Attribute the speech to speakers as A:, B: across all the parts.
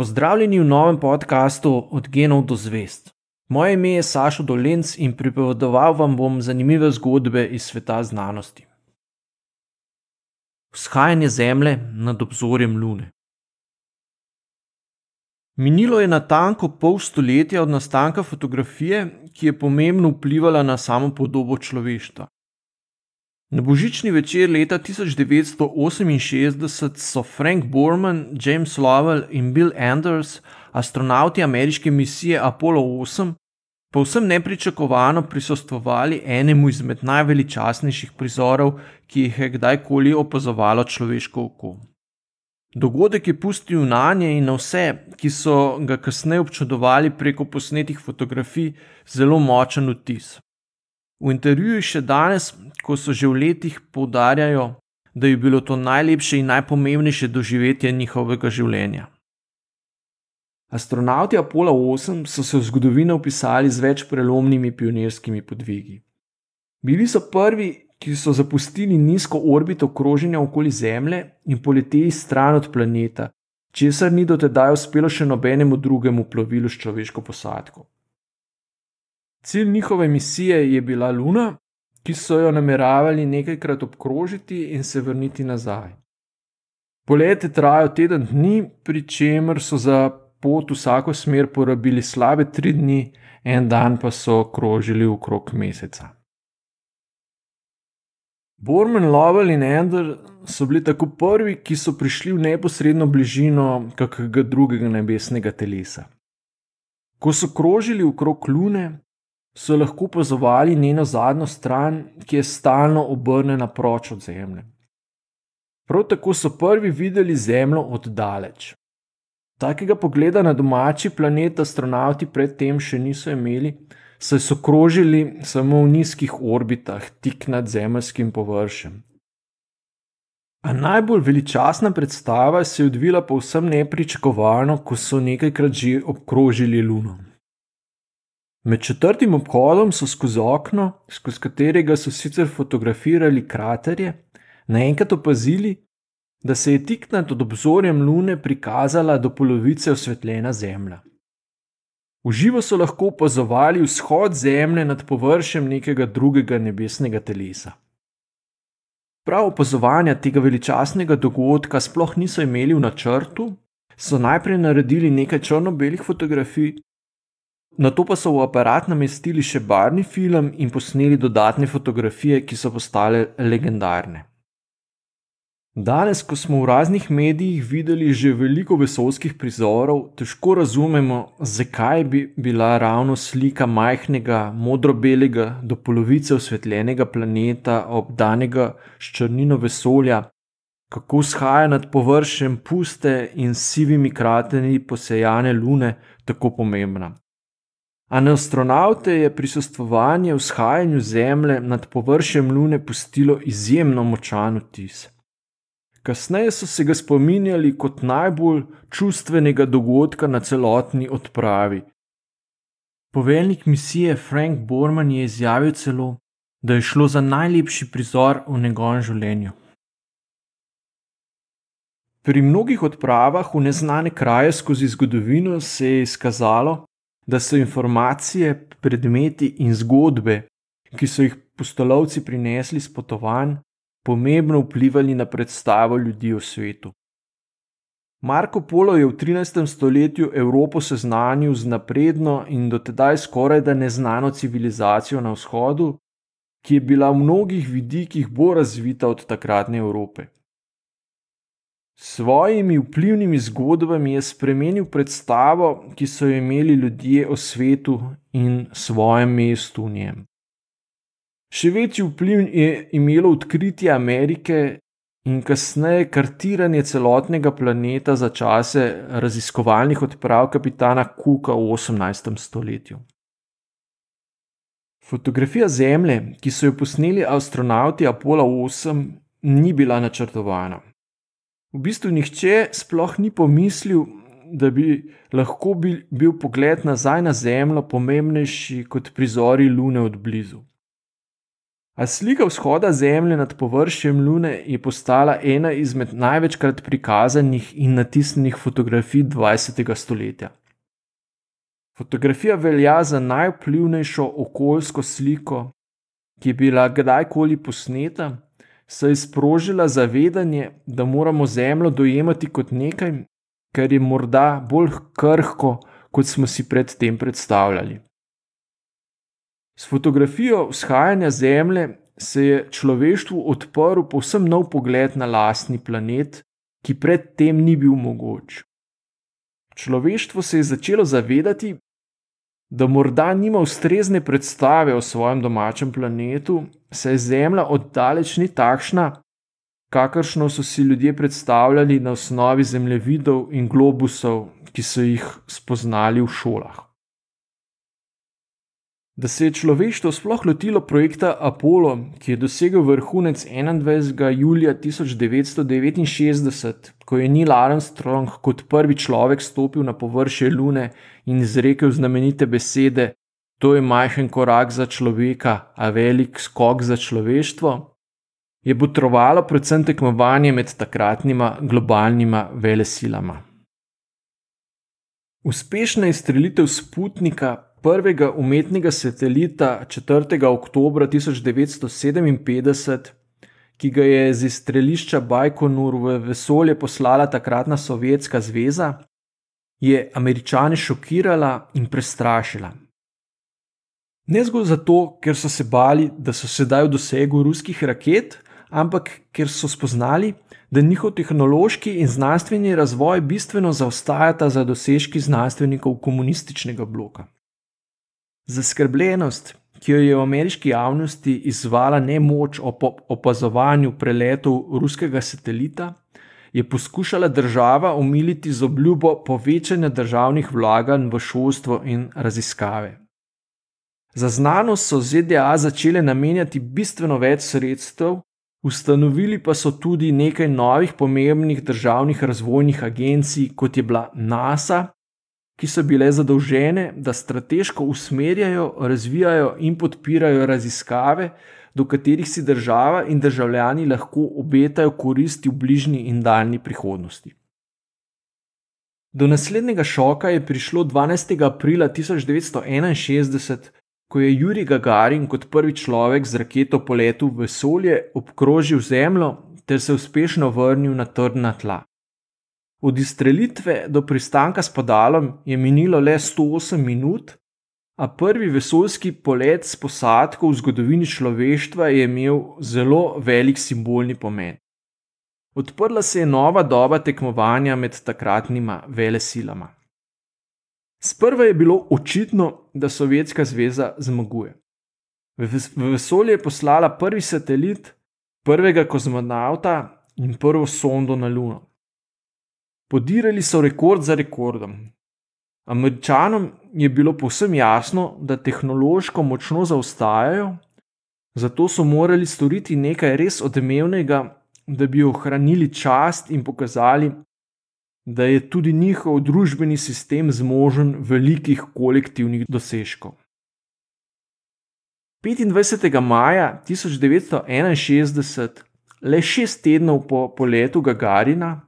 A: Pozdravljeni v novem podkastu Od genov do zvest. Moje ime je Sašo Dolenc in pripovedoval vam bom zanimive zgodbe iz sveta znanosti. Vzhajanje Zemlje nad obzorjem Lune. Minilo je natanko pol stoletja od nastanka fotografije, ki je pomembno vplivala na samo podobo človeštva. Na božični večer leta 1968 so Frank Borman, James Lovell in Bill Anders, astronauti ameriške misije Apollo 8, povsem nepričakovano prisostvovali enemu izmed najveličastnejših prizorov, ki jih je kdajkoli opazovalo človeško oko. Dogodek je pustil na nje in na vse, ki so ga kasneje občudovali preko posnetih fotografij, zelo močen vtis. V intervjuju še danes, ko so že v letih poudarjajo, da je bilo to najlepše in najpomembnejše doživetje njihovega življenja. Astronauti Apollo 8 so se v zgodovino upisali z več prelomnimi pionirskimi podvigi. Bili so prvi, ki so zapustili nizko orbito kroženja okoli Zemlje in poleteli stran od planeta, česar ni dotedaj uspelo še nobenemu drugemu plovilu s človeško posadko. Cilj njihove misije je bila Luna, ki so jo nameravali nekajkrat obkrožiti in se vrniti nazaj. Poletje trajajo teden dni, pri čemer so za pot vsako smer porabili slabe tri dni, en dan pa so krožili okrog meseca. Borman, Lovell in Ender so bili tako prvi, ki so prišli v neposredno bližino kakega drugega nebesnega telesa. Ko so krožili okrog Lune, so lahko opazovali njeno zadnjo stran, ki je stalno obrnjena proč od Zemlje. Prav tako so prvi videli Zemljo od daleč. Takega pogleda na domači planet astronauti predtem še niso imeli, saj so krožili samo v nizkih orbitah, tik nad zemeljskim površjem. A najbolj veličastna predstava se je odvila povsem nepričakovano, ko so nekajkrat že obkrožili Luno. Med četrtim obhodom so skozi okno, skozi katerega so sicer fotografirali kraterje, naenkrat opazili, da se je tik nad obzorjem Lune prikazala do polovice osvetljena Zemlja. V živo so lahko opazovali vzhod Zemlje nad površjem nekega drugega nebesnega telesa. Prav opazovanja tega veličastnega dogodka sploh niso imeli v načrtu, so najprej naredili nekaj črno-belih fotografij, Na to pa so v aparat namestili še barvni film in posneli dodatne fotografije, ki so postale legendarne. Danes, ko smo v raznih medijih videli že veliko vesoljskih prizorov, težko razumemo, zakaj bi bila ravno slika majhnega, modro-belega, do polovice osvetljenega planeta, obdanega s črnino vesolja, kako shaja nad površjem puste in sivimi krateni posejane lune, tako pomembna. A na astronaute je prisostvovanje vzhajanju Zemlje nad površjem Lune pustilo izjemno močan vtis. Kasneje so se ga spominjali kot najbolj čustvenega dogodka na celotni odpravi. Poveljnik misije Frank Borman je izjavil celo, da je šlo za najlepši prizor v njegovem življenju. Pri mnogih odpravah v neznane kraje skozi zgodovino se je izkazalo, da so informacije, predmeti in zgodbe, ki so jih postolovci prinesli s potovanj, pomembno vplivali na predstavo ljudi o svetu. Marko Polo je v 13. stoletju Evropo seznanil z napredno in dotedaj skoraj da neznano civilizacijo na vzhodu, ki je bila v mnogih vidikih bolj razvita od takratne Evrope. S svojimi vplivnimi zgodbami je spremenil predstavo, ki so jo imeli ljudje o svetu in svojem mestu v njem. Še večji vpliv je imelo odkritje Amerike in kasneje kartiranje celotnega planeta za čase raziskovalnih odprav kapitana Cooka v 18. stoletju. Fotografija Zemlje, ki so jo posneli astronauti Apollo 8, ni bila načrtovana. V bistvu nihče sploh ni pomislil, da bi lahko bil, bil pogled nazaj na Zemljo pomembnejši kot prizori Lune od blizu. A slika vzhoda Zemlje nad površjem Lune je postala ena izmed največkrat prikazanih in natisnjenih fotografij 20. stoletja. Fotografija velja za najvplivnejšo okoljsko sliko, ki je bila kdajkoli posneta, saj je sprožila zavedanje, da moramo Zemljo dojemati kot nekaj, kar je morda bolj krhko, kot smo si predtem predstavljali. S fotografijo vzhajanja Zemlje se je človeštvu odprl povsem nov pogled na lastni planet, ki predtem ni bil mogoč. Človeštvo se je začelo zavedati, da morda nima ustrezne predstave o svojem domačem planetu, saj Zemlja oddaleč ni takšna, kakršno so si ljudje predstavljali na osnovi zemljevidov in globusov, ki so jih spoznali v šolah. Da se je človeštvo sploh lotilo projekta Apollo, ki je dosegel vrhunec 21. julija 1969, ko je Neil Armstrong kot prvi človek stopil na površje Lune in izrekel znamenite besede: To je majhen korak za človeka, a velik skok za človeštvo, je potrovalo predvsem tekmovanje med takratnima globalnima velesilama. Uspešna izstrelitev Sputnika prvega umetnega satelita 4. oktober 1957, ki ga je z strelišča Bajkonur v vesolje poslala takratna Sovjetska zveza, je američane šokirala in prestrašila. Ne zgolj zato, ker so se bali, da so sedaj v dosegu ruskih raket, ampak ker so spoznali, da njihov tehnološki in znanstveni razvoj bistveno zaostajata za dosežki znanstvenikov komunističnega bloka. Zaskrbljenost, ki jo je v ameriški javnosti izvala nemoč ob opazovanju preletov ruskega satelita, je poskušala država umiliti z obljubo povečanja državnih vlaganj v šolstvo in raziskave. Za znanost so ZDA začele namenjati bistveno več sredstev, ustanovili pa so tudi nekaj novih pomembnih državnih razvojnih agencij, kot je bila NASA ki so bile zadolžene, da strateško usmerjajo, razvijajo in podpirajo raziskave, do katerih si država in državljani lahko obetajo koristi v bližnji in daljni prihodnosti. Do naslednjega šoka je prišlo 12. aprila 1961, ko je Juri Gagarin kot prvi človek z raketo poletel v vesolje, obkrožil Zemljo ter se uspešno vrnil na trdna tla. Od izstrelitve do pristanka s padalom je minilo le 108 minut, a prvi vesoljski polet s posadko v zgodovini človeštva je imel zelo velik simbolni pomen. Odprla se je nova doba tekmovanja med takratnima velesilama. Sprva je bilo očitno, da Sovjetska zveza zmaguje. V vesolje je poslala prvi satelit, prvega kozmonauta in prvo sondo na Luno. Podirali so rekord za rekordom. Američanom je bilo povsem jasno, da tehnološko močno zaostajajo, zato so morali storiti nekaj res odmevnega, da bi ohranili čast in pokazali, da je tudi njihov družbeni sistem zmožen velikih kolektivnih dosežkov. 25. maja 1961, le šest tednov po poletu Gagarina,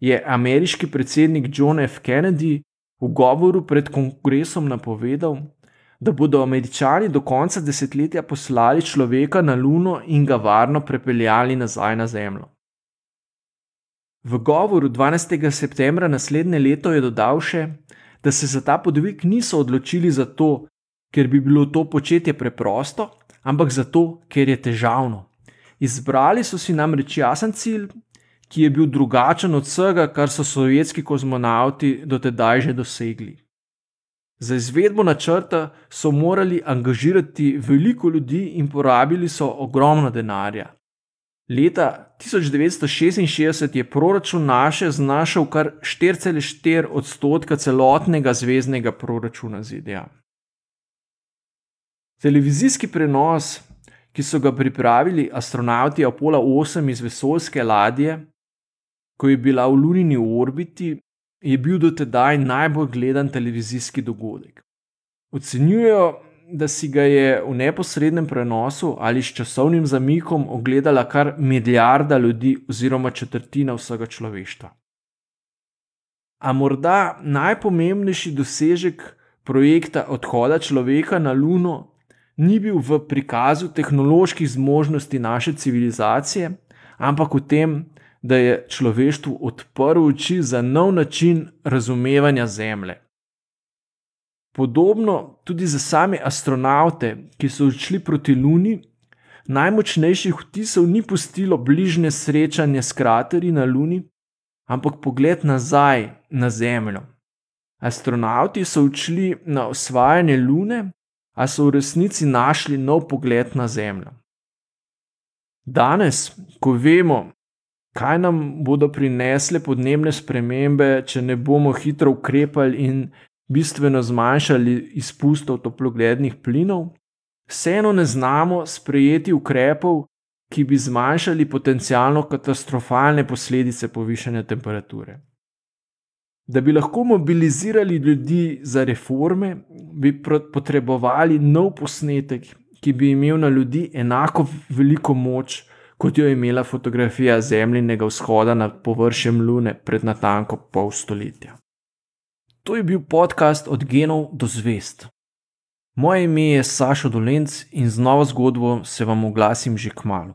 A: je ameriški predsednik John F. Kennedy v govoru pred kongresom napovedal, da bodo američani do konca desetletja poslali človeka na Luno in ga varno prepeljali nazaj na Zemljo. V govoru 12. septembra naslednje leto je dodal še, da se za ta podvig niso odločili zato, ker bi bilo to početje preprosto, ampak zato, ker je težavno. Izbrali so si namreč jasen cilj ki je bil drugačen od vsega, kar so sovjetski kozmonauti dotedaj že dosegli. Za izvedbo načrta so morali angažirati veliko ljudi in porabili so ogromno denarja. Leta 1966 je proračun naše znašal kar 4,4 odstotka celotnega zvezdnega proračuna ZDA. Televizijski prenos, ki so ga pripravili astronauti Apollo 8 iz vesoljske ladje, ko je bila v Lunini orbiti, je bil do tedaj najbolj gledan televizijski dogodek. Ocenjujejo, da si ga je v neposrednem prenosu ali s časovnim zamikom ogledala kar milijarda ljudi, oziroma četrtina vsega človeštva. A morda najpomembnejši dosežek projekta odhoda človeka na Luno ni bil v prikazu tehnoloških zmožnosti naše civilizacije, ampak v tem, da je človeštvu odprl oči za nov način razumevanja Zemlje. Podobno tudi za same astronaute, ki so odšli proti Luni, najmočnejših vtisov ni pustilo bližnje srečanje s kraterji na Luni, ampak pogled nazaj na Zemljo. Astronauti so odšli na osvajanje Lune, a so v resnici našli nov pogled na Zemljo. Danes, ko vemo, kaj nam bodo prinesle podnebne spremembe, če ne bomo hitro ukrepali in bistveno zmanjšali izpustov toplogrednih plinov, vseeno ne znamo sprejeti ukrepov, ki bi zmanjšali potencialno katastrofalne posledice povišanja temperature. Da bi lahko mobilizirali ljudi za reforme, bi potrebovali nov posnetek, ki bi imel na ljudi enako veliko moč, kot jo je imela fotografija Zemljinega vzhoda nad površjem Lune pred natanko pol stoletja. To je bil podcast od genov do zvest. Moje ime je Sašo Dolenc in z novo zgodbo se vam oglasim že k malu.